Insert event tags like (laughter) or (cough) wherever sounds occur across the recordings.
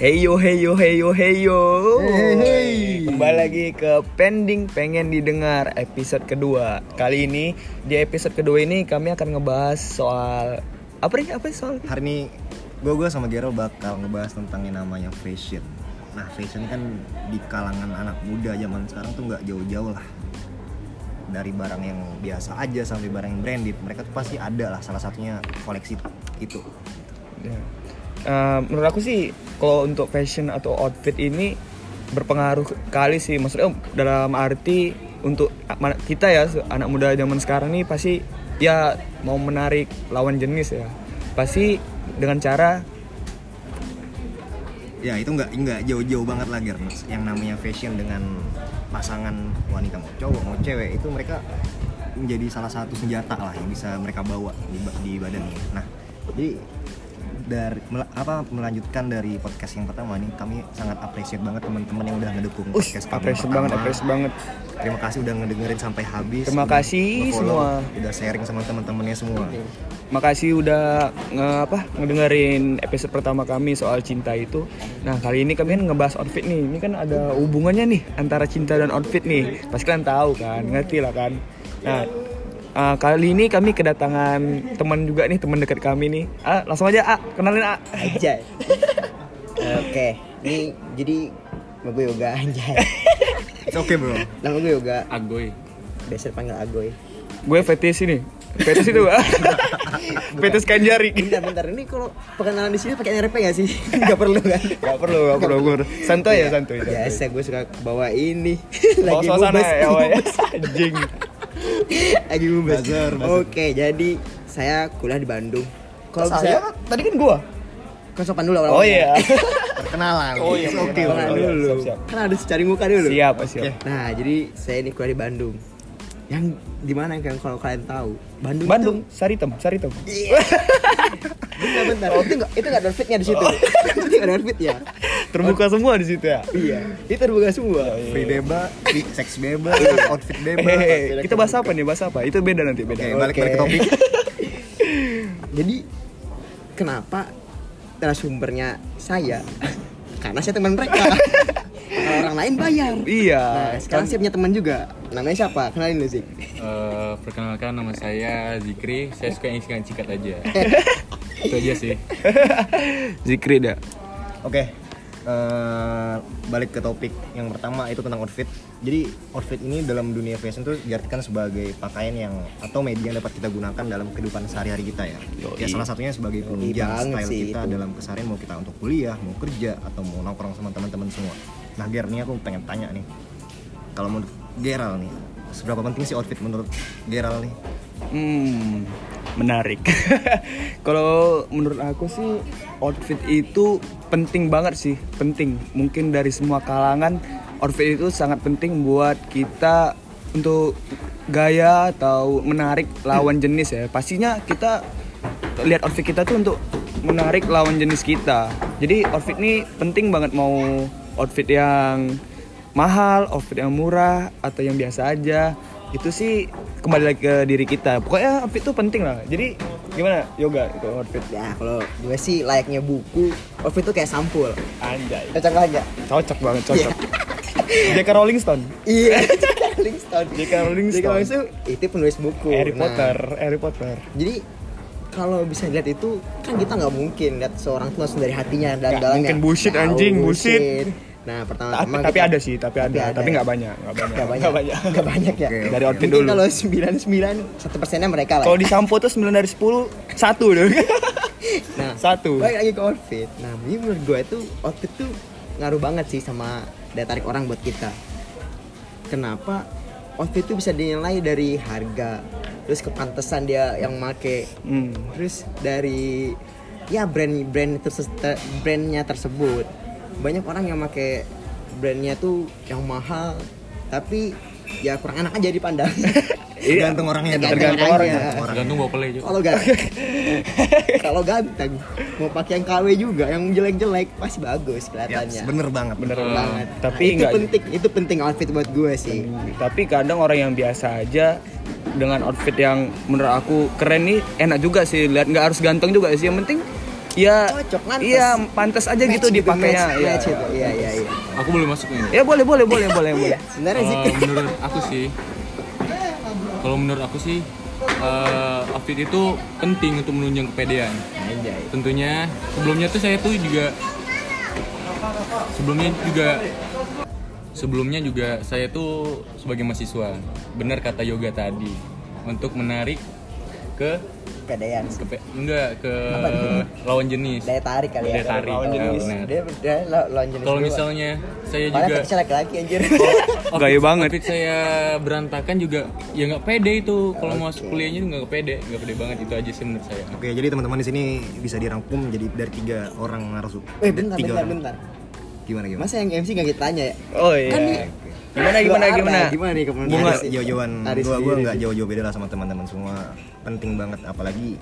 Heyo heyo heyo heyo. Hey, hey. Kembali lagi ke pending pengen didengar episode kedua. Kali ini di episode kedua ini kami akan ngebahas soal apa nih apa soal Hari ini gue gue sama Gerald bakal ngebahas tentang yang namanya fashion. Nah fashion kan di kalangan anak muda zaman sekarang tuh nggak jauh-jauh lah dari barang yang biasa aja sampai barang yang branded mereka tuh pasti ada lah salah satunya koleksi itu Ya. Eh, menurut aku sih kalau untuk fashion atau outfit ini berpengaruh kali sih. Maksudnya dalam arti untuk kita ya anak muda zaman sekarang nih pasti ya mau menarik lawan jenis ya. Pasti dengan cara ya itu nggak nggak jauh-jauh banget lah Ger. Yang namanya fashion dengan pasangan wanita mau cowok mau cewek itu mereka menjadi salah satu senjata lah yang bisa mereka bawa di, di badan ini nah jadi dari mel- apa melanjutkan dari podcast yang pertama nih kami sangat appreciate banget teman-teman yang udah ngedukung Ush, podcast kami appreciate banget, appreciate banget. terima kasih udah ngedengerin sampai habis Terima udah kasih nge-follow, semua. udah sharing sama teman-temannya semua Makasih udah nge, apa ngedengerin episode pertama kami soal cinta itu. Nah kali ini kami kan ngebahas outfit nih. Ini kan ada hubungannya nih antara cinta dan outfit nih. Pasti kalian tahu kan, ngerti lah kan. Nah uh, kali ini kami kedatangan teman juga nih, teman dekat kami nih. Ah langsung aja ah kenalin ah. Anjay. (laughs) Oke, ini jadi nama gue Yoga Anjay. (laughs) It's okay bro Nama gue Yoga, Agoy. biasa dipanggil Agoy. Gue fetis ini. Fetis itu ah. (laughs) fetis kain jari. Bentar, bentar. Ini kalau perkenalan di sini pakai NRP gak sih? Gak perlu kan? Gak perlu, gak perlu. Gur. Santai ya, santai. santai. Biasa gue suka bawa ini. Bawa suasana ya, ya. Anjing. (laughs) Lagi bazar. Oke, jadi saya kuliah di Bandung. Kalau Saya tadi kan gua. kan sopan dulu Oh iya. (laughs) perkenalan Oh iya, It's okay Oh, iya, dulu. siap, siap. Kan harus cari muka dulu. Siap, siap. Nah, jadi saya ini kuliah di Bandung. Yang di mana kan kalau kalian tahu? Bandung. Bandung, Saritem, Saritem. (laughs) Bentar, bentar. itu enggak itu enggak ada fitnya di situ. (laughs) itu enggak ada fitnya. (laughs) Terbuka semua di situ ya. Iya, itu terbuka semua. free bebas free seks bebas outfit bebas Hehehe, kita bahas apa nih? Bahas apa? Itu beda nanti, beda. Oke, balik balik ke topik. Jadi kenapa narasumbernya saya? Karena saya teman mereka. Kalau orang lain bayar. Iya. Nah, sekarang saya punya teman juga. Namanya siapa? Kenalin dulu sih. Eh, perkenalkan nama saya Zikri. Saya suka yang isikan cikat aja. (laughs) Itu aja sih. Zikri dah. Oke, eh, balik ke topik yang pertama itu tentang outfit. Jadi outfit ini dalam dunia fashion tuh diartikan sebagai pakaian yang atau media yang dapat kita gunakan dalam kehidupan sehari-hari kita ya. Yoi. Ya salah satunya sebagai penunjang style sih kita itu. dalam keseharian mau kita untuk kuliah, mau kerja atau mau nongkrong sama teman-teman semua. Nah, Ger, nih aku pengen tanya nih. Kalau menurut Geral nih, seberapa penting sih outfit menurut Geral nih? Hmm, menarik. (laughs) Kalau menurut aku sih outfit itu penting banget sih, penting. Mungkin dari semua kalangan outfit itu sangat penting buat kita untuk gaya atau menarik lawan jenis ya. Pastinya kita lihat outfit kita tuh untuk menarik lawan jenis kita. Jadi outfit ini penting banget mau outfit yang mahal, outfit yang murah atau yang biasa aja. Itu sih kembali lagi ke diri kita. Pokoknya outfit itu penting lah. Jadi gimana yoga itu outfit? Ya, kalau gue sih layaknya buku, outfit itu kayak sampul. Anjay. Cocok aja. Cocok banget, cocok. (laughs) J.K. Rolling Stone. Iya, (laughs) Rolling Stone. (laughs) J.K. Rolling J.K. Rolling Stone. Stone itu penulis buku. Harry Nah, Potter, Harry Potter. Jadi kalau bisa dilihat itu kan kita nggak mungkin lihat seorang tuh langsung dari hatinya dan dalamnya. mungkin bullshit, anjing, bullshit. Nah Tapi, pertama-tama tapi kita- ada sih, tapi ada, Tapi ada. tapi nggak banyak, nggak banyak, Nggak banyak. Nggak banyak. (laughs) Nggak banyak ya. Oke, Dari outfit dulu. kalau 99 satu persennya mereka lah. Kalau ya. di sampo tuh 9 dari 10 satu deh. (laughs) (laughs) Nah, Satu. Balik lagi ke outfit. Nah, ini menurut gue itu outfit tuh ngaruh banget sih sama daya tarik orang buat kita. Kenapa outfit itu bisa dinilai dari harga, terus kepantesan dia yang make, Hmm. terus dari ya brand brand terses- te- brandnya tersebut. Banyak orang yang make brandnya tuh yang mahal, tapi ya kurang enak aja dipandang. (laughs) Iya. Tergantung orangnya. Tergantung orangnya. Tergantung bawa play juga. Kalau ganteng, (laughs) kalau ganteng, mau pakai yang KW juga, yang jelek-jelek pasti bagus Ya, kelihatannya. bener banget. Bener Hmm. banget. Tapi Nah, itu nggak- penting, itu penting outfit buat gue sih. Tapi kadang orang yang biasa aja dengan outfit yang menurut aku keren nih enak juga sih lihat nggak harus ganteng juga sih yang penting ya Cocok, pantas. iya pantas aja gitu dipakainya match, ya. match itu. Iya, iya, iya. Aku boleh masuk nih. ya boleh boleh boleh boleh boleh Sebenarnya sih Eh, menurut aku sih, kalau menurut aku sih, eh, outfit itu penting untuk menunjang kepedean. Anjay. Tentunya sebelumnya tuh saya tuh juga sebelumnya juga sebelumnya juga saya tuh sebagai mahasiswa benar kata yoga tadi untuk menarik ke Pedean. ke pe- enggak ke lawan jenis Daya tarik kali ya. Daya tarik, Lawan ya, jenis. benar. Dia dia la- lawan jenis. kalau misalnya saya Malah juga fetishnya laki-laki anjir. (laughs) Gaya banget. outfit saya berantakan juga ya nggak pede itu kalau mau masuk kuliahnya nggak pede nggak pede banget itu aja sih menurut saya Oke, jadi teman-teman di sini bisa dirangkum jadi dari tiga orang narasum. Eh bentar tiga bentar orang. bentar. Gimana gimana? Masa yang MC gak kita tanya ya? oh iya Kan gimana gimana gimana? Gimana nih? Bunga. Jauh-jauhan. Gua gua nggak jauh-jauh beda lah sama teman-teman semua. Penting banget apalagi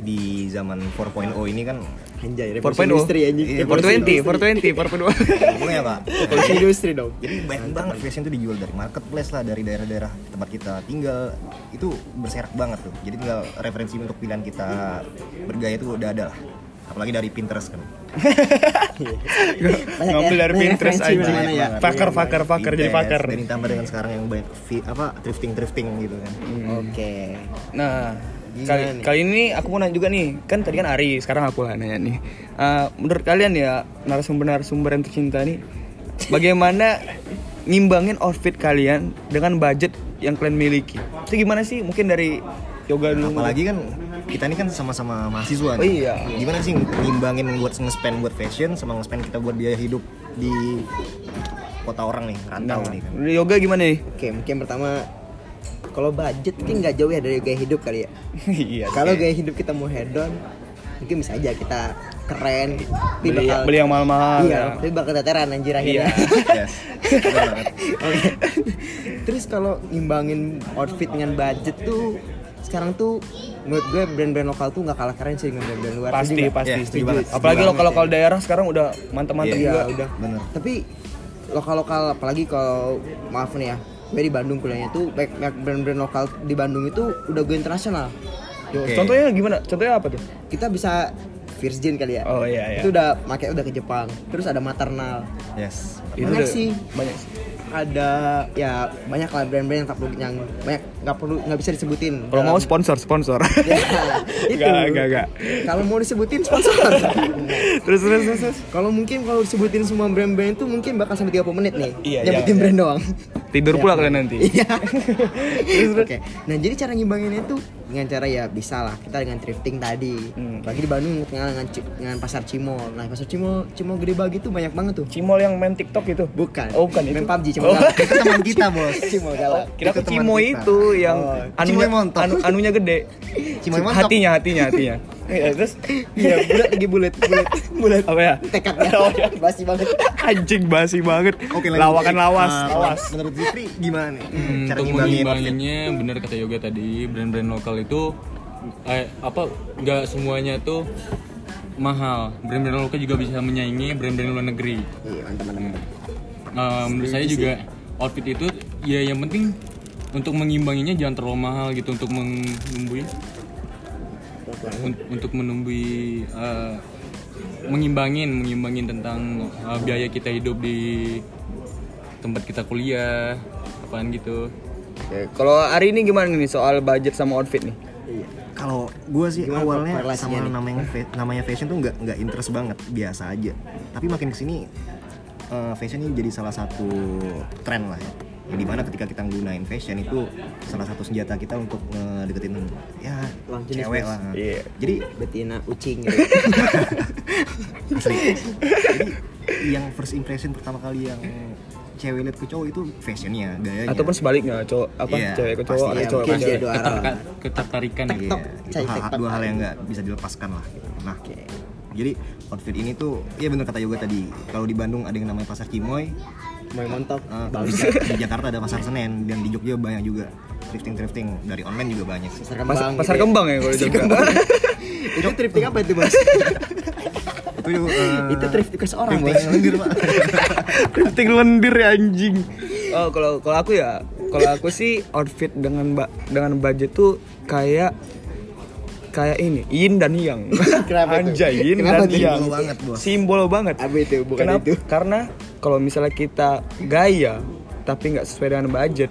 di zaman 4.0 ini kan. Anjay, 4.0 revolusi industri anjing. Iya, Revolusi 420 420 420 boleh ya pak. Revolusi industri dong. jadi banyak banget fashion tuh dijual dari marketplace lah dari daerah-daerah tempat kita tinggal. Itu berserak banget tuh. Jadi tinggal referensi untuk pilihan kita. Bergaya itu udah ada lah apalagi dari Pinterest kan (laughs) ngambil ya, dari Pinterest aja mana ya. fakar fakar fakar jadi fakar dan ditambah dengan sekarang yang banyak apa thrifting thrifting gitu kan Oke. Nah, kali, nih? kali ini aku mau nanya juga nih. Kan tadi kan Ari, sekarang aku lah nanya nih. Eh, menurut kalian ya, narasumber-narasumber yang tercinta nih, bagaimana ngimbangin outfit kalian dengan budget yang kalian miliki? Itu gimana sih? Mungkin dari yoga dulu. apalagi kan kita ini kan sama-sama mahasiswa Oh iya. gimana sih ngimbangin buat nge-spend buat fashion sama nge-spend kita buat biaya hidup di kota orang nih rantau Nah, nih kan yoga gimana nih? Oke, mungkin pertama kalau budget mungkin nggak jauh ya dari gaya hidup kali ya. (laughs) iya. Kalau gaya hidup kita mau hedon, mungkin bisa aja kita keren, tapi beli, bakal beli yang mahal-mahal. iya, ya. tapi bakal teteran anjir Iya. akhirnya. (laughs) yes benar banget. (laughs) Oke. Terus kalau ngimbangin outfit dengan budget tuh sekarang tuh menurut gue brand-brand lokal tuh nggak kalah keren sih dengan brand-brand luar. Pasti, nggak? pasti. Iya, setuju banget. Apalagi lokal lokal daerah sekarang udah mantap-mantap Iya, juga. udah. bener Tapi lokal-lokal apalagi kalau maaf nih ya, gue di Bandung kuliahnya tuh baik brand-brand lokal di Bandung itu udah gue internasional. Oke. Contohnya gimana? Contohnya apa tuh? Kita bisa Virgin kali ya. Oh iya iya. Itu udah pakai udah ke Jepang. Terus ada maternal. yes Itu banyak sih. Banyak sih. Ada ya banyak lah brand-brand yang tak perlu yang banyak nggak perlu nggak bisa disebutin. Kalau mau sponsor, sponsor. (laughs) Ya, itu. Gak, gak, gak. Kalau mau disebutin sponsor. (laughs) terus terus terus. terus. Kalau mungkin kalau disebutin semua brand-brand itu mungkin bakal sampai 30 menit nih. Iya, Nyebutin jangan, brand doang. Tidur pula kalian nanti. Iya. (laughs) Oke. Nah, jadi cara ngimbanginnya itu dengan cara ya bisa lah kita dengan thrifting tadi. Hmm. Lagi di Bandung dengan dengan, dengan pasar Cimol. Nah, pasar Cimol Cimol gede banget itu banyak banget tuh. Cimol yang main TikTok itu. Bukan. Oh, bukan itu. Main PUBG Cimol Oh. itu teman kita (laughs) bos Cimol galak. Kira Itu teman Cimo kita. itu yang Oh, anunya Cimoy montok. anu, anunya gede. Cimoy montok. hatinya, hatinya, hatinya. (laughs) Iya, terus Iya, bulat lagi bulat, bulat, bulat. apa ya? Tekadnya. (laughs) Oh, iya. Basi banget. Anjing basi banget. Oke. Lawakan lawas, Ah, lawas. menurut Zikri gimana nih Hmm, cara untuk ngimbangin outfit? mengimbanginnya bener kata yoga tadi brand-brand lokal itu eh, apa nggak semuanya tuh mahal brand-brand lokal juga bisa menyaingi brand-brand luar negeri Iya, mantap, mantap, mantap. Eh, menurut saya juga outfit itu ya yang penting untuk mengimbanginya jangan terlalu mahal gitu untuk menumbuhi un- untuk menumbuhi eh, mengimbangin mengimbangin tentang eh, biaya kita hidup di tempat kita kuliah apaan gitu Oke, kalau hari ini gimana nih soal budget sama outfit nih? Iya. Kalau gue sih Gimana awalnya sama nih? namanya fa- namanya fashion tuh nggak nggak interest banget, biasa aja. Tapi makin ke sini eh, fashion ini jadi salah satu tren lah ya. Ya, di mana ketika kita nggunain fashion itu salah satu senjata kita untuk ngedeketin ya jenis, cewek lah. Iya. Jadi Betina ucing gitu. (laughs) (laughs) Jadi yang first impression pertama kali yang cewek lihat ke cowok itu fashionnya, gayanya. Ataupun sebaliknya, cowok apa Iya, cewek ke cowok, atau Iya, cowok ke cewek. ketertarikan ya. Iya, Tektok, itu cai hal- dua hal yang nggak bisa dilepaskan lah. Gitu. Nah, jadi outfit ini tuh, iya bener kata Yoga tadi. Kalau di Bandung ada yang namanya pasar Cimoy, Mau montok. eh, kalau di, di Jakarta ada pasar Senen dan di Jogja banyak juga thrifting thrifting dari online juga banyak. Pasar Pas- kembang. pasar gitu ya. kembang ya kalau di Jogja. (laughs) itu thrifting apa itu bos? (laughs) Itu eh, itu thrifting ke orang thrifting bos. lendir, Pak. (laughs) Thrifting lendir ya anjing. Oh, kalau kalau aku ya, kalau aku sih outfit dengan ba- dengan budget tuh kayak kayak ini yin dan yang. (laughs) Kenapa anjay yin Kenapa dan yang. Simbol banget, Bos. simbol banget. Apa itu? Bukan Kenapa? itu. (laughs) karena kalau misalnya kita gaya tapi nggak sesuai dengan budget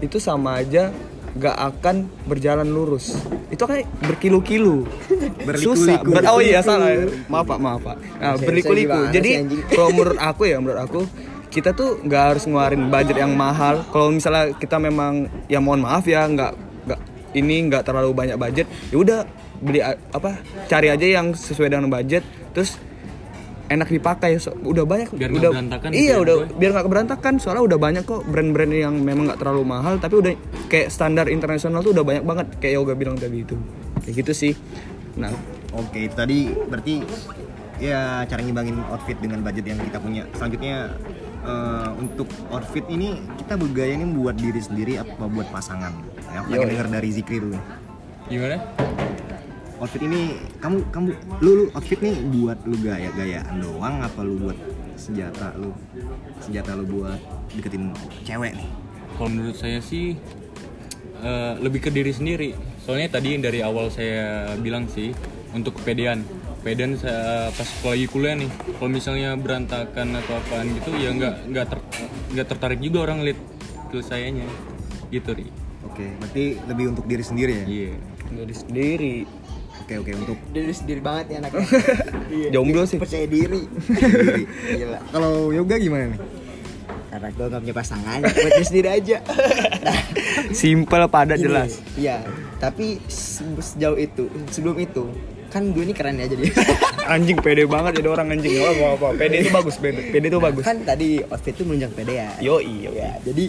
itu sama aja nggak akan berjalan lurus. Itu kan berkilu-kilu. (laughs) Susah. Berliku-liku. Ber- oh iya salah. Maaf pak maaf pak. Nah, berliku-liku. jadi kalau menurut aku ya menurut aku kita tuh nggak harus ngeluarin budget yang mahal. Kalau misalnya kita memang ya mohon maaf ya nggak ini nggak terlalu banyak budget ya udah beli apa cari aja yang sesuai dengan budget terus enak dipakai so, udah banyak Biar nggak udah berantakan gitu iya ya, udah Boy? biar nggak keberantakan soalnya udah banyak kok brand-brand yang memang nggak terlalu mahal tapi udah kayak standar internasional tuh udah banyak banget kayak yoga bilang tadi itu kayak gitu sih nah Oke, itu tadi berarti ya cara ngimbangin outfit dengan budget yang kita punya. Selanjutnya eh, untuk outfit ini kita bergaya ini buat diri sendiri apa buat pasangan? Ya, aku pengen denger dari Zikri dulu. Gimana? Outfit ini kamu kamu lu, lu outfit nih buat lu gaya-gayaan doang apa lu buat senjata lu senjata lu buat deketin cewek nih? Kalau menurut saya sih eh, lebih ke diri sendiri. Soalnya tadi yang dari awal saya bilang sih untuk kepedean. Kepedean saya pas lagi kuliah nih. Kalau misalnya berantakan atau apaan gitu ya nggak nggak ter, nggak tertarik juga orang lihat ke sayanya. Gitu ri. Oke, berarti lebih untuk diri sendiri ya? Iya. dari sendiri Oke oke untuk Diri sendiri banget ya anaknya. (laughs) Iya. jomblo sih Percaya diri. diri. Gila. (laughs) Kalau yoga gimana nih? Karena gue gak punya pasangan, buat diri sendiri aja. (laughs) simple padat Gini, jelas Iya. Tapi se- sejauh itu, sebelum itu, kan gue ini keren ya jadi. anjing pede banget jadi orang anjing apa apa, apa. pede itu bagus pede pede itu bagus kan tadi outfit itu menunjang pede ya. yoi yoi. Ya, jadi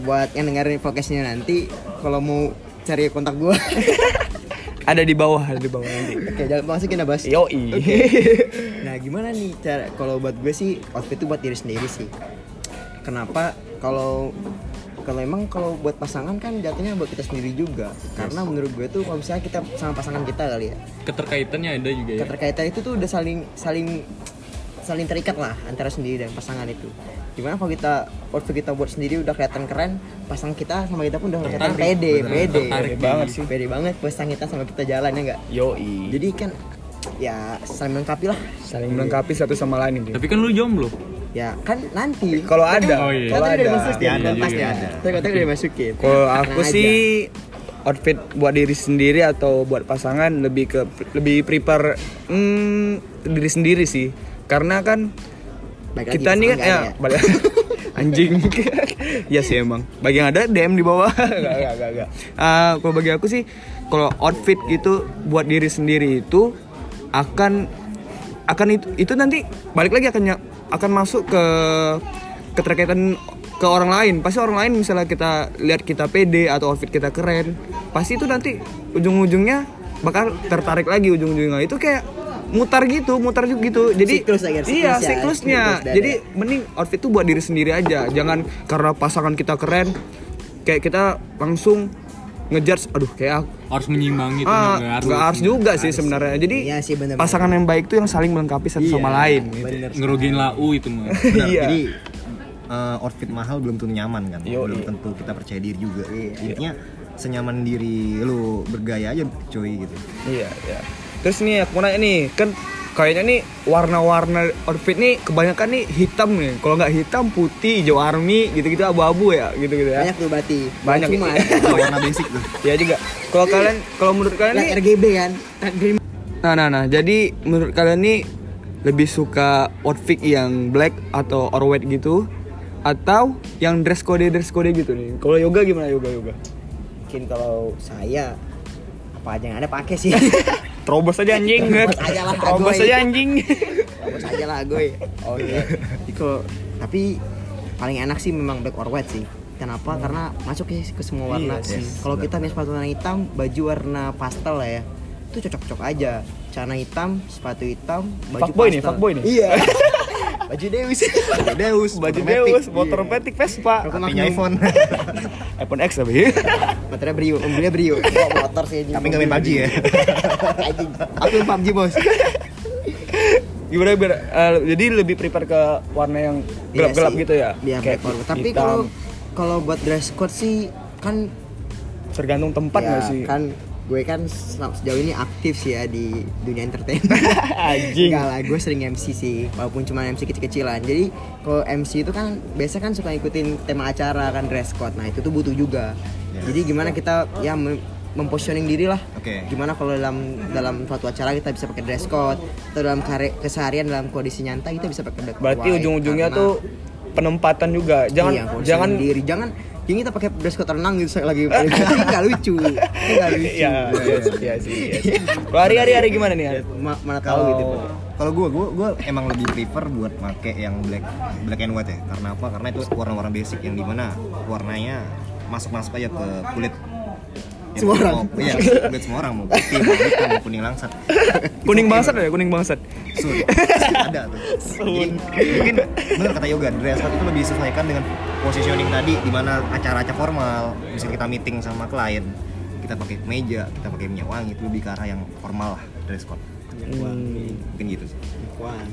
buat yang dengerin podcastnya nanti, kalau mau cari kontak gue, (laughs) ada di bawah ada di bawah nanti oke jangan masukin ya bos. yoi Nah gimana nih cara kalau buat gue sih outfit itu buat diri sendiri sih. Kenapa kalau kalau emang kalau buat pasangan kan jatuhnya buat kita sendiri juga. Karena menurut gue tuh kalau misalnya kita sama pasangan kita kali ya, Keterkaitannya ada juga ya. keterkaitan itu tuh udah saling saling saling terikat lah antara sendiri dan pasangan itu. Gimana kalau kita outfit kita buat sendiri udah kelihatan keren, pasangan kita sama kita pun udah kelihatan pede, pede, tertarik banget sih. pede banget pasangan kita sama kita jalan ya enggak. yoi Jadi kan ya saling melengkapi lah. saling melengkapi satu sama lain ini Tapi kan lu jomblo. Ya kan nanti kalau ada Oh, iya. kalau ada dimasukin, Pasti ada, kan pasti ya. ada. Tadi udah dimasukin. kalau aku Tenang sih outfit buat diri sendiri atau buat pasangan lebih ke lebih prepare hmm, diri sendiri sih karena kan Baik kita nih kan ya balik (laughs) anjing. Ya sih emang. Bagi yang ada DM di bawah. (laughs) Gak gak gak, gak. Ah, kalau bagi aku sih kalau outfit gitu buat diri sendiri itu akan akan itu itu nanti balik lagi akan akan masuk ke keterkaitan ke orang lain. Pasti orang lain misalnya kita lihat kita pede atau outfit kita keren pasti itu nanti ujung-ujungnya bakal tertarik lagi ujung-ujungnya. Itu kayak mutar gitu mutar juga gitu jadi Siklus aja, siklus iya ya, siklusnya siklus jadi mending outfit tuh buat diri sendiri aja jangan karena pasangan kita keren kayak kita langsung ngejudge aduh kayak aku Harus menyimbangi tuh ah nggak harus juga sih sebenarnya jadi Iya sih, bener-bener. pasangan yang baik tuh yang saling melengkapi satu sama lain gitu. Bener. Ngerugiin lau itu mah. (laughs) Iya. Jadi eh, outfit mahal belum tentu nyaman kan, Yo, belum iya. tentu kita percaya diri juga. Intinya senyaman diri lu bergaya aja cuy gitu. Iya, iya. Terus nih aku mau nanya nih, kan kayaknya nih warna-warna outfit nih kebanyakan nih hitam nih. Kalau nggak hitam putih, hijau army, gitu-gitu abu-abu ya, gitu-gitu ya. Banyak tuh berarti. Banyak. Cuma (laughs) Warna basic tuh. Ya juga. Kalau kalian, kalau menurut kalian nih, RGB kan. Nah, nah, nah. Jadi menurut kalian nih lebih suka outfit yang black atau or white gitu, atau yang dress code dress code gitu nih? Kalau yoga gimana yoga yoga? Mungkin kalau saya apa aja yang ada pakai sih. (laughs) Terobos aja anjing. Terobos aja lah, (laughs) Terobos aja anjing. Bagus aja lah gue. Oh iya. Iko, tapi paling enak sih memang black or white sih. Kenapa? Karena masuk ke, ke semua warna. Iya sih. Kalau kita punya sepatu warna hitam, baju warna pastel lah ya. Itu cocok-cocok aja. Celana hitam, sepatu hitam, baju Fuckboy nih, pastel. fuckboy nih. Iya. (laughs) baju Deus. Deus, Baju. Deus, motor metik Vespa. Magnum. iPhone. (laughs) iPhone X tapi. (laughs) Motornya Brio, mobilnya Brio. Bawa motor sih. Tapi nggak main PUBG ya. (laughs) Anjing. Aku main PUBG, Bos. Gimana biar eh, jadi lebih prepare ke warna yang gelap-gelap Iya sih. gitu ya? Iya, Kayak black. Tapi kalau kalau buat dress code sih kan tergantung tempat ya, nggak sih? kan gue kan sejauh ini aktif sih ya di dunia entertainment (laughs) Anjing. Enggak lah gue sering MC sih walaupun cuma MC kecil-kecilan jadi kalau MC itu kan biasa kan suka ikutin tema acara kan dress code nah itu tuh butuh juga Ya. jadi gimana kita ya mem- mempositioning diri lah Oke. gimana kalau dalam dalam suatu acara kita bisa pakai dress code atau dalam kare, keseharian dalam kondisi nyantai kita bisa pakai black Berarti ujung-ujungnya tuh penempatan juga. Jangan iya, jangan diri jangan ini kita pakai dress code renang gitu saya lagi nggak lucu nggak lucu Iya, iya, iya sih. iya sih. Kalau hari hari hari gimana nih? Hari? Ma- mana tahu Kalau gitu kalau gue gue gue emang lebih prefer buat make yang black black and white ya. Karena apa? Karena itu warna-warna basic yang di mana warnanya masuk-masuk aja ke kulit Semua orang. mau- iya, (laughs) kulit semua orang mau putih, mau hitam, mau kuning langsat. Kuning bangsat ya, kuning bangsat. Sun. ada tuh. Jadi, mungkin benar kata yoga dress code itu lebih disesuaikan dengan positioning tadi di mana acara-acara formal, misalnya kita meeting sama klien, kita pakai meja, kita pakai minyak wangi itu lebih ke arah yang formal lah dress code. Mungkin gitu sih.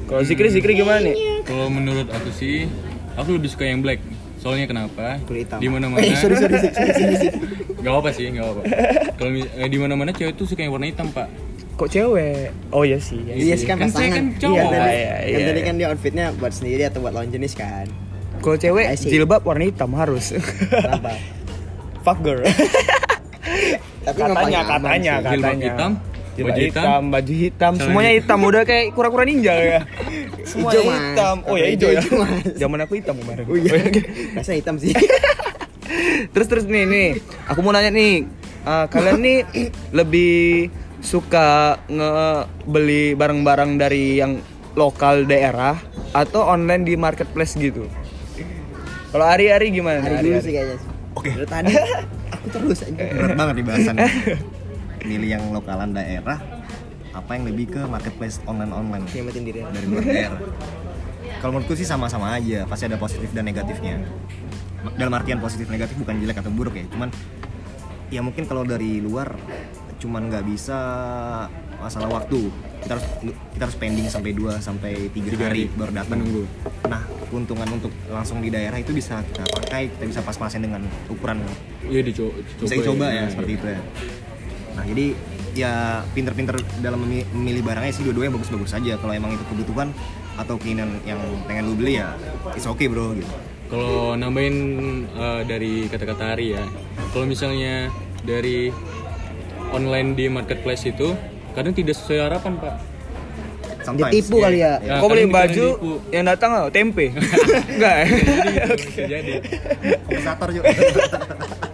Kalau Zikri Zikri gimana nih? Kalau menurut aku sih, aku lebih suka yang black. Soalnya kenapa? Di mana-mana. Eh, sorry, sorry, sorry, sorry, sorry, sorry. Gak apa sih, gak apa. Kalau eh, di mana-mana cewek tuh suka yang warna hitam, Pak. Kok cewek? Oh iya sih. Iya. Iya sih kan Kan pasangan. kan Iya, cowok. tadi, Iya, kan iya, tadi iya. kan dia outfitnya buat sendiri atau buat lawan jenis kan. Kalau cewek jilbab warna hitam harus. Kenapa? (laughs) Fuck girl. Tapi katanya, katanya, sih. Jilbab katanya. hitam, Jilbab baju hitam, hitam, baju hitam, semuanya hitam. Udah kayak kura-kura ninja ya. (laughs) Hijau, Mas. hitam. Oh ya hijau ya. Zaman aku hitam kemarin. Oh iya. (laughs) Rasanya hitam sih. (laughs) terus terus nih nih, aku mau nanya nih, eh, kalian nih lebih suka ngebeli barang-barang dari yang lokal daerah atau online di marketplace gitu? Kalau hari-hari gimana? Hari dulu sih kayaknya. Oke. Dari tadi aku terus aja. Berat banget nih bahasannya. Milih yang lokalan daerah apa yang lebih ke marketplace online-online Nyamatin diri. dari luar daerah. Kalau menurutku sih sama-sama aja, pasti ada positif dan negatifnya. Dalam artian positif negatif bukan jelek atau buruk ya, cuman ya mungkin kalau dari luar cuman nggak bisa masalah waktu kita harus kita harus pending sampai 2 sampai tiga Tiga hari hari baru datang menunggu. nah keuntungan untuk langsung di daerah itu bisa kita pakai kita bisa pas-pasin dengan ukuran Iya dicoba. bisa dicoba ya seperti itu ya nah jadi ya pinter-pinter dalam memi- memilih barangnya sih dua-duanya bagus-bagus saja kalau emang itu kebutuhan atau keinginan yang pengen lu beli ya it's okay bro gitu Kalau nambahin eh, dari kata-kata Ari ya, kalau misalnya dari online di marketplace itu kadang tidak sesuai harapan pak. Sometimes, Ditipu iya. kali ya. Ya, Kau beli baju ditipu. yang datang apa? tempe? (laughs) Enggak. Bisa jadi. kompensator juga (laughs)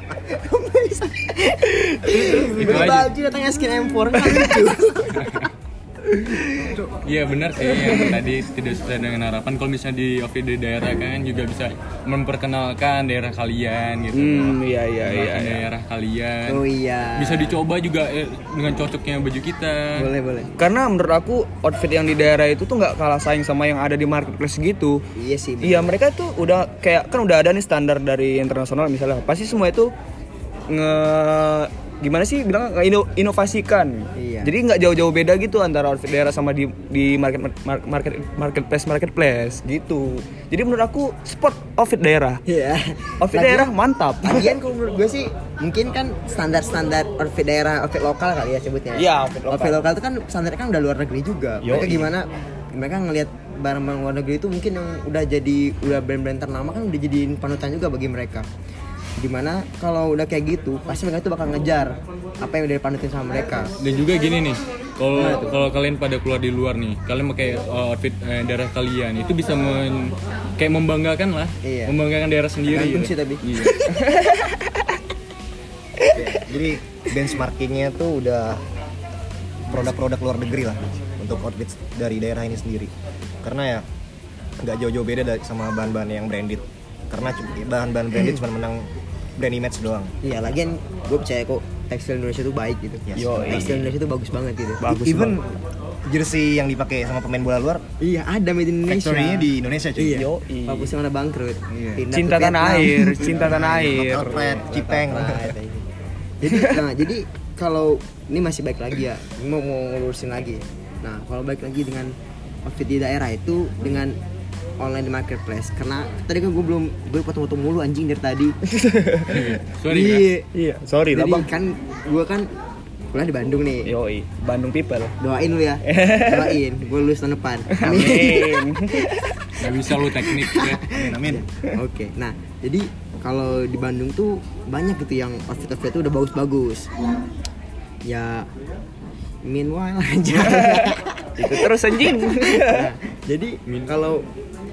Beli aja. baju datangnya skin M4 kan lucu. Iya benar sih yang tadi tidak sesuai dengan harapan. Kalau misalnya di outfit di daerah kan juga bisa memperkenalkan daerah kalian gitu. Hmm, iya iya iya. Iya. Daerah kalian. Oh iya. Bisa dicoba juga eh, dengan cocoknya baju kita. Boleh, boleh. Karena menurut aku outfit yang di daerah itu tuh nggak kalah saing sama yang ada di marketplace gitu. Iya sih. Iya mereka tuh udah kayak kan udah ada nih standar dari internasional misalnya pasti semua itu nge gimana sih bilang ino- inovasikan. Iya. Jadi nggak jauh-jauh beda gitu antara outfit daerah sama di di market mar- market marketplace marketplace gitu. Jadi menurut aku sport outfit daerah. Iya. Outfit Lagian- daerah mantap. Lagian kalau menurut gue sih mungkin kan standar-standar outfit daerah, outfit lokal kali ya sebutnya. Iya, outfit lokal. Outfit lokal itu kan standarnya kan udah luar negeri juga. Yoi. Mereka gimana mereka ngelihat barang-barang luar negeri itu mungkin yang udah jadi udah brand-brand ternama kan udah jadiin panutan juga bagi mereka. Di mana kalau udah kayak gitu pasti mereka tuh bakal ngejar apa yang udah dipanutin sama mereka. Dan juga gini nih, kalau kalau kalian pada keluar di luar nih, kalian pakai uh, outfit eh, daerah kalian itu bisa men, kayak membanggakan lah, Iya. membanggakan daerah sendiri. Tergantung gitu. sih tapi. Iya. jadi benchmarkingnya tuh udah produk-produk luar negeri lah untuk outfit dari daerah ini sendiri karena ya nggak jauh-jauh beda dari sama bahan-bahan yang branded karena bahan-bahan branded cuma menang brand image doang Iya, lagian gue percaya kok tekstil Indonesia tuh baik gitu. Yes. Yo, Tekstil Indonesia tuh bagus banget gitu. Bagus even jersey yang dipakai sama pemain bola luar Iya, ada made in Indonesia. factory-nya di Indonesia cuy Iya. Bagusnya mana bangkrut. Iya. Pindah Cinta tanah Vietnam. air, cinta tanah air. Local pride, Cipeng iya. jadi (laughs) nah jadi kalau ini masih baik lagi ya ini mau mau ngurusin lagi nah kalau baik lagi dengan outfit di daerah itu dengan online di marketplace karena tadi kan gue belum gue potong-potong mulu anjing dari tadi (laughs) Sorry Iya. ya. Iya, sorry lah jadi bang. kan gue kan kuliah di Bandung nih Yoi, Bandung people. doain lu ya (laughs) doain gue lulus tahun depan Amin. (laughs) Gak bisa lu teknik ya. Amin, amin. Oke, nah jadi kalau di Bandung tuh banyak gitu yang outfit outfit tuh udah bagus-bagus. Ya, meanwhile aja. Itu terus anjing. Nah, jadi kalau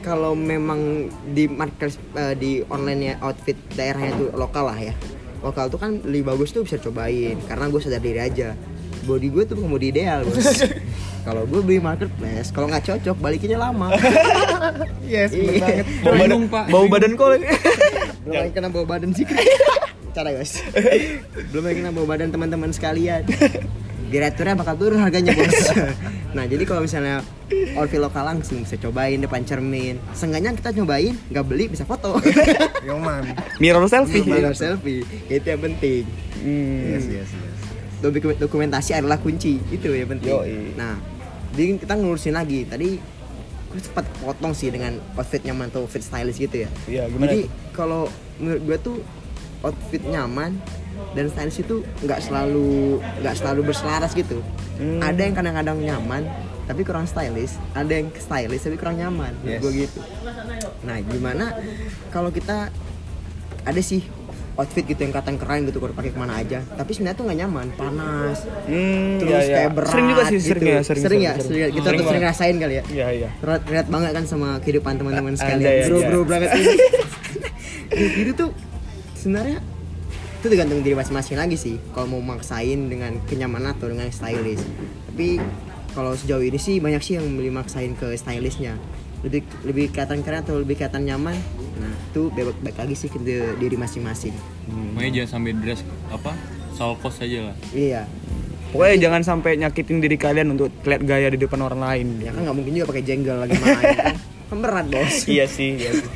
kalau memang di market eh, di online ya outfit daerahnya tuh lokal lah ya. Lokal tuh kan lebih bagus tuh bisa cobain karena gue sadar diri aja. Body gue tuh body ideal, Bos. (laughs) kalau gue beli marketplace, kalau nggak cocok balikinnya lama. (laughs) Yes, banget. Bau badan, Pak. bau badan kol. (laughs) belum lagi kena bawa badan sih cara guys belum lagi kena bawa badan teman-teman sekalian direkturnya bakal turun harganya bos. (laughs) Nah jadi kalau misalnya outfit lokal langsung bisa cobain depan cermin. Seenggaknya kita cobain nggak beli bisa foto. (laughs) Yoman. Mirror selfie. Mirror selfie. Itu yang penting. Hmm. Yes, yes, yes. Doku- dokumentasi adalah kunci. Itu yang penting. Yoi. nah jadi kita ngurusin lagi. Tadi gue sempat potong sih dengan outfit nyaman atau outfit stylish gitu ya. Iya, gimana jadi kalau menurut gue tuh outfit nyaman dan stylish itu nggak selalu nggak selalu berselaras gitu Hmm. ada yang kadang-kadang nyaman tapi kurang stylish ada yang stylish tapi kurang nyaman Yes. gue gitu nah gimana kalau kita ada sih outfit gitu yang katan keren gitu kalau pakai ke mana aja tapi sebenarnya tuh nggak nyaman panas Hmm, terus iya, iya. kayak berat Sering juga sih, gitu. sering ya, sering. sering ya sering, kita Sering tuh sering banget. rasain kali ya Iya, iya. Relate, relate banget kan sama kehidupan teman-teman sekalian ada ya, bro iya. bro banget (laughs) ini itu tuh sebenarnya itu tergantung diri masing-masing lagi sih. Kalau mau maksain dengan kenyamanan atau dengan stylish tapi kalau sejauh ini sih banyak sih yang beli maksain ke stylishnya lebih lebih kelihatan keren atau lebih kelihatan nyaman? Nah itu baik, baik lagi sih ke di- diri masing-masing. Makanya jangan sampai dress apa soal cost aja lah. iya. Pokoknya jangan sampai nyakitin diri kalian untuk lihat gaya di depan orang lain. ya kan nggak mungkin juga pakai jenggal lagi main kan? (laughs) Kan berat bos. Iya sih, iya sih.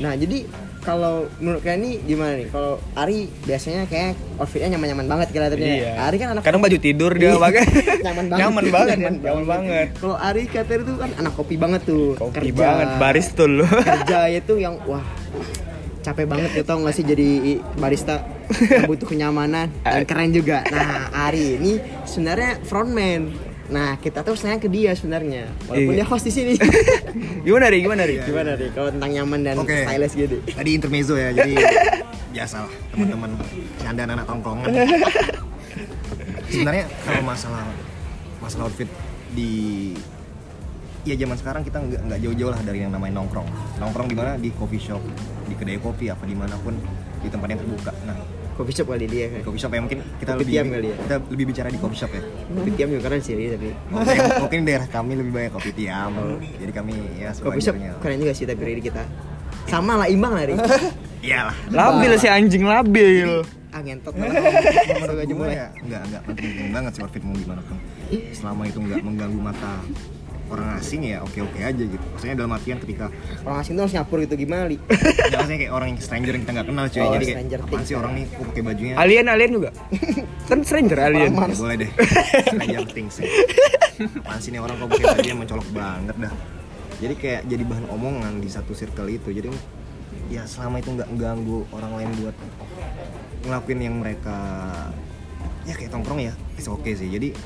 Nah jadi kalau menurut kalian nih gimana nih? Kalau Ari biasanya kayak outfitnya nyaman-nyaman banget kelihatannya. Iya. Ari kan anak Kadang baju tidur dia Iya. pakai. (laughs) nyaman banget. Nyaman banget, Nyaman ya. nyaman banget. Kalau Ari katanya tuh kan anak kopi banget tuh. Kopi banget, baristul lu. Kerja itu yang wah capek banget ya tau gak sih jadi barista butuh kenyamanan dan (laughs) keren juga. Nah Ari ini sebenarnya frontman. Nah kita tuh sayang ke dia sebenarnya. Walaupun Iya. dia host di sini. (laughs) Gimana ri? Gimana ri? Gimana nih kalau tentang nyaman dan Oke. stylish gitu? Tadi intermezzo ya, jadi (laughs) biasalah teman-teman candaan anak tongkrongan. (laughs) Sebenarnya kalau masalah masalah outfit di ya zaman sekarang kita nggak nggak jauh-jauh lah dari yang namanya nongkrong. Nongkrong di mana di coffee shop, di kedai kopi apa di mana pun di tempat yang terbuka. Nah Coffee shop kali dia kan. coffee shop ya mungkin kita Kopi lebih tiam kali ya? kita lebih bicara di coffee shop ya. Kopi tiam juga keren sih tapi. Mungkin, mungkin daerah kami lebih banyak kopi tiam. Jadi kami ya Kopi shop keren juga sih tapi Riri kita. Sama lah imbang lah Riri. (laughs) Iyalah. Labil si anjing labil. ah ngentot malah. menurut aja gue mulai. ya nggak nggak penting banget sih outfit mau gimana pun selama itu nggak mengganggu mata orang asing ya oke oke aja gitu. Maksudnya dalam artian ketika Orang asing tuh harus nyapur gitu gimana li? (laughs) ya maksudnya kayak orang yang stranger yang kita nggak kenal cuy. Oh, jadi kayak apaan sih orang nih? Kok pakai bajunya? Alien alien juga. (laughs) kan stranger alien. Ya, boleh deh. Stranger things ya. apaan sih nih orang kok pakai bajunya mencolok banget dah? Jadi kayak jadi bahan omongan di satu circle itu. Jadi ya selama itu nggak ganggu orang lain buat ngelakuin yang mereka ya kayak tongkrong ya it's oke sih. Jadi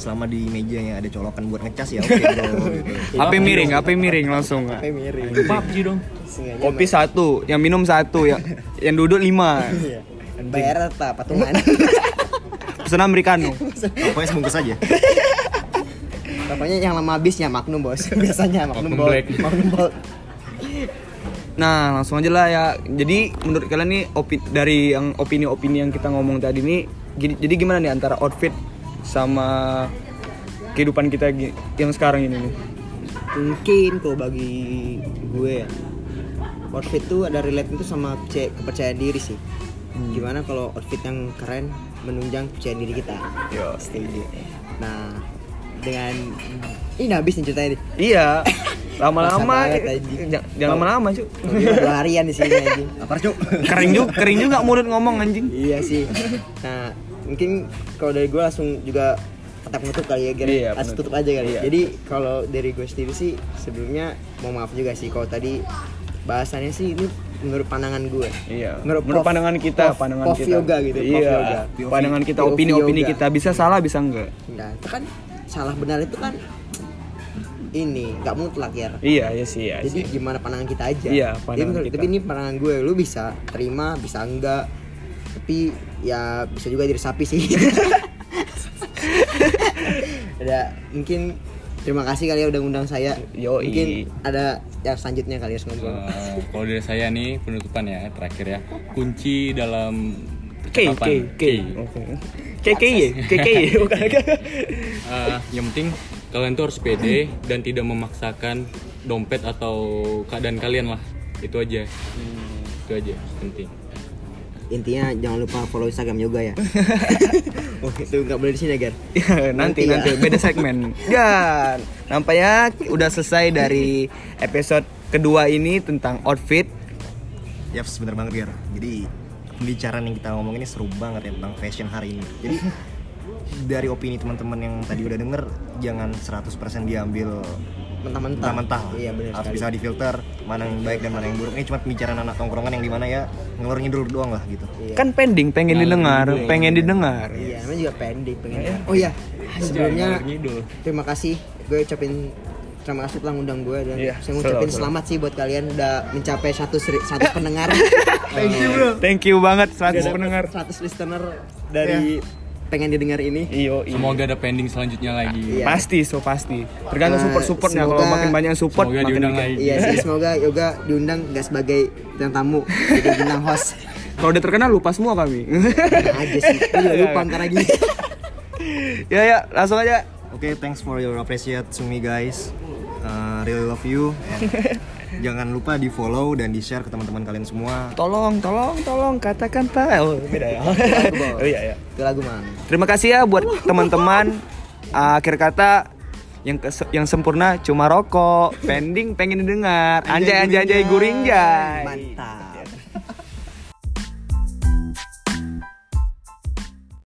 selama di mejanya ada colokan buat ngecas ya oke (laughs) bro gitu. HP miring, HP miring langsung. Kayak miring. PUBG dong. Kopi satu, yang minum satu, ya, yang duduk lima. (laughs) Iya. Bayar apa patungan? (laughs) Pesan americano. pokoknya sebungkus aja Pokoknya yang lama habis ya Magnum bos. Biasanya Magnum. Black. Magnum Bolt. Nah, langsung aja lah ya. Jadi menurut kalian nih opi- dari yang opini-opini yang kita ngomong tadi nih, jadi gimana nih antara outfit sama kehidupan kita yang sekarang ini nih? Mungkin kalau bagi gue ya outfit tuh ada relate itu sama percaya- kepercayaan diri sih. Gimana kalau outfit yang keren menunjang kepercayaan diri kita? Yo. Setuju. Nah, dengan ini habis nih ceritanya nih. Iya. (laughs) Lama-lama jangan lama-lama, cu. Kalau gua Dua harian di sini (laughs) anjing. apa cuk Kering juga, kering juga mulut ngomong anjing. Iya sih. (laughs) Nah, mungkin kalau dari gue langsung juga kata penutup kali ya, Gere. Iya, Langsung tutup aja kali. Iya. Jadi kalau dari gue sendiri sih sebelumnya mau maaf juga sih kalau tadi bahasannya sih ini menurut pandangan gue Iya. Menurut Menurut Prof- pandangan kita, Prof- pandangan Prof kita. yoga gitu, Prof Iya. yoga. Pandangan kita, POV opini-opini yoga. kita bisa salah bisa enggak? Enggak, itu kan salah benar itu kan ini nggak mutlak ya Iya, iya sih, iya jadi sih. gimana pandangan kita aja Iya, Jadi pandangan menurut- kita. tapi ini pandangan gue lu bisa terima bisa enggak tapi ya bisa juga jadi sapi sih. Ada (laughs) mungkin terima kasih kali ya udah ngundang saya. Yoi. mungkin ada yang selanjutnya kali ya ngobrol Eh, kalau dari saya nih penutupan ya terakhir ya. Kunci dalam K, K, K. Oke. K, K, K, K, (laughs) Eh, yang penting kalian tuh harus pede dan tidak memaksakan dompet atau keadaan kalian lah. Itu aja. Itu aja penting intinya jangan lupa follow instagram yoga ya (laughs) oh itu nggak boleh di sini gar Ya, nanti Nanti ya. nanti beda segmen. Dan (laughs) nampaknya udah selesai dari episode kedua ini tentang outfit. Yap, sebentar banget Ger. Jadi pembicaraan yang kita ngomong ini seru banget ya tentang fashion hari ini. Jadi (laughs) dari opini teman-teman yang tadi udah denger jangan 100% diambil mentah-mentah mentah-mentah. iya benar Harus sekali bisa difilter mana yang baik dan mana yang buruk. Ini cuma pembicaraan anak tongkrongan yang di mana ya ngelor ngidul doang lah gitu. Iya. Kan pending, pengen Ngalor didengar, ngidul. pengen didengar. Iya, namanya juga pendek pengen. Oh iya, sebelumnya terima kasih gue ucapin terima kasih telah ngundang gue dan Iya, saya ngucapin selalu, selamat sih buat kalian udah mencapai 100 ri- 100 pendengar. Thank you bro. Thank you banget 100 pendengar. 100 listener dari pengen didengar ini. Iyo, iyo. semoga ada pending selanjutnya lagi Iya. Pasti, so pasti. Tergantung Eh, support supportnya. Kalau makin banyak yang support, semoga makin diundang lagi. Iya sih, (laughs) semoga Yoga diundang gak sebagai bintang tamu, jadi bintang host. Kalau udah terkenal lupa semua kami. Nah, aja sih, gue juga lupa ntar lagi. (laughs) ya ya, langsung aja. Oke, thanks for your appreciate to me guys. Uh, really love you. And (laughs) jangan lupa di follow dan di share ke teman-teman kalian semua. Tolong, tolong, tolong katakan tak. Oh, beda ya. (laughs) oh iya ya. Itu lagu mang. Terima kasih ya buat teman-teman. Akhir kata yang yang sempurna cuma rokok, pending pengen didengar. Anjay anjay anjay guring jay. Mantap.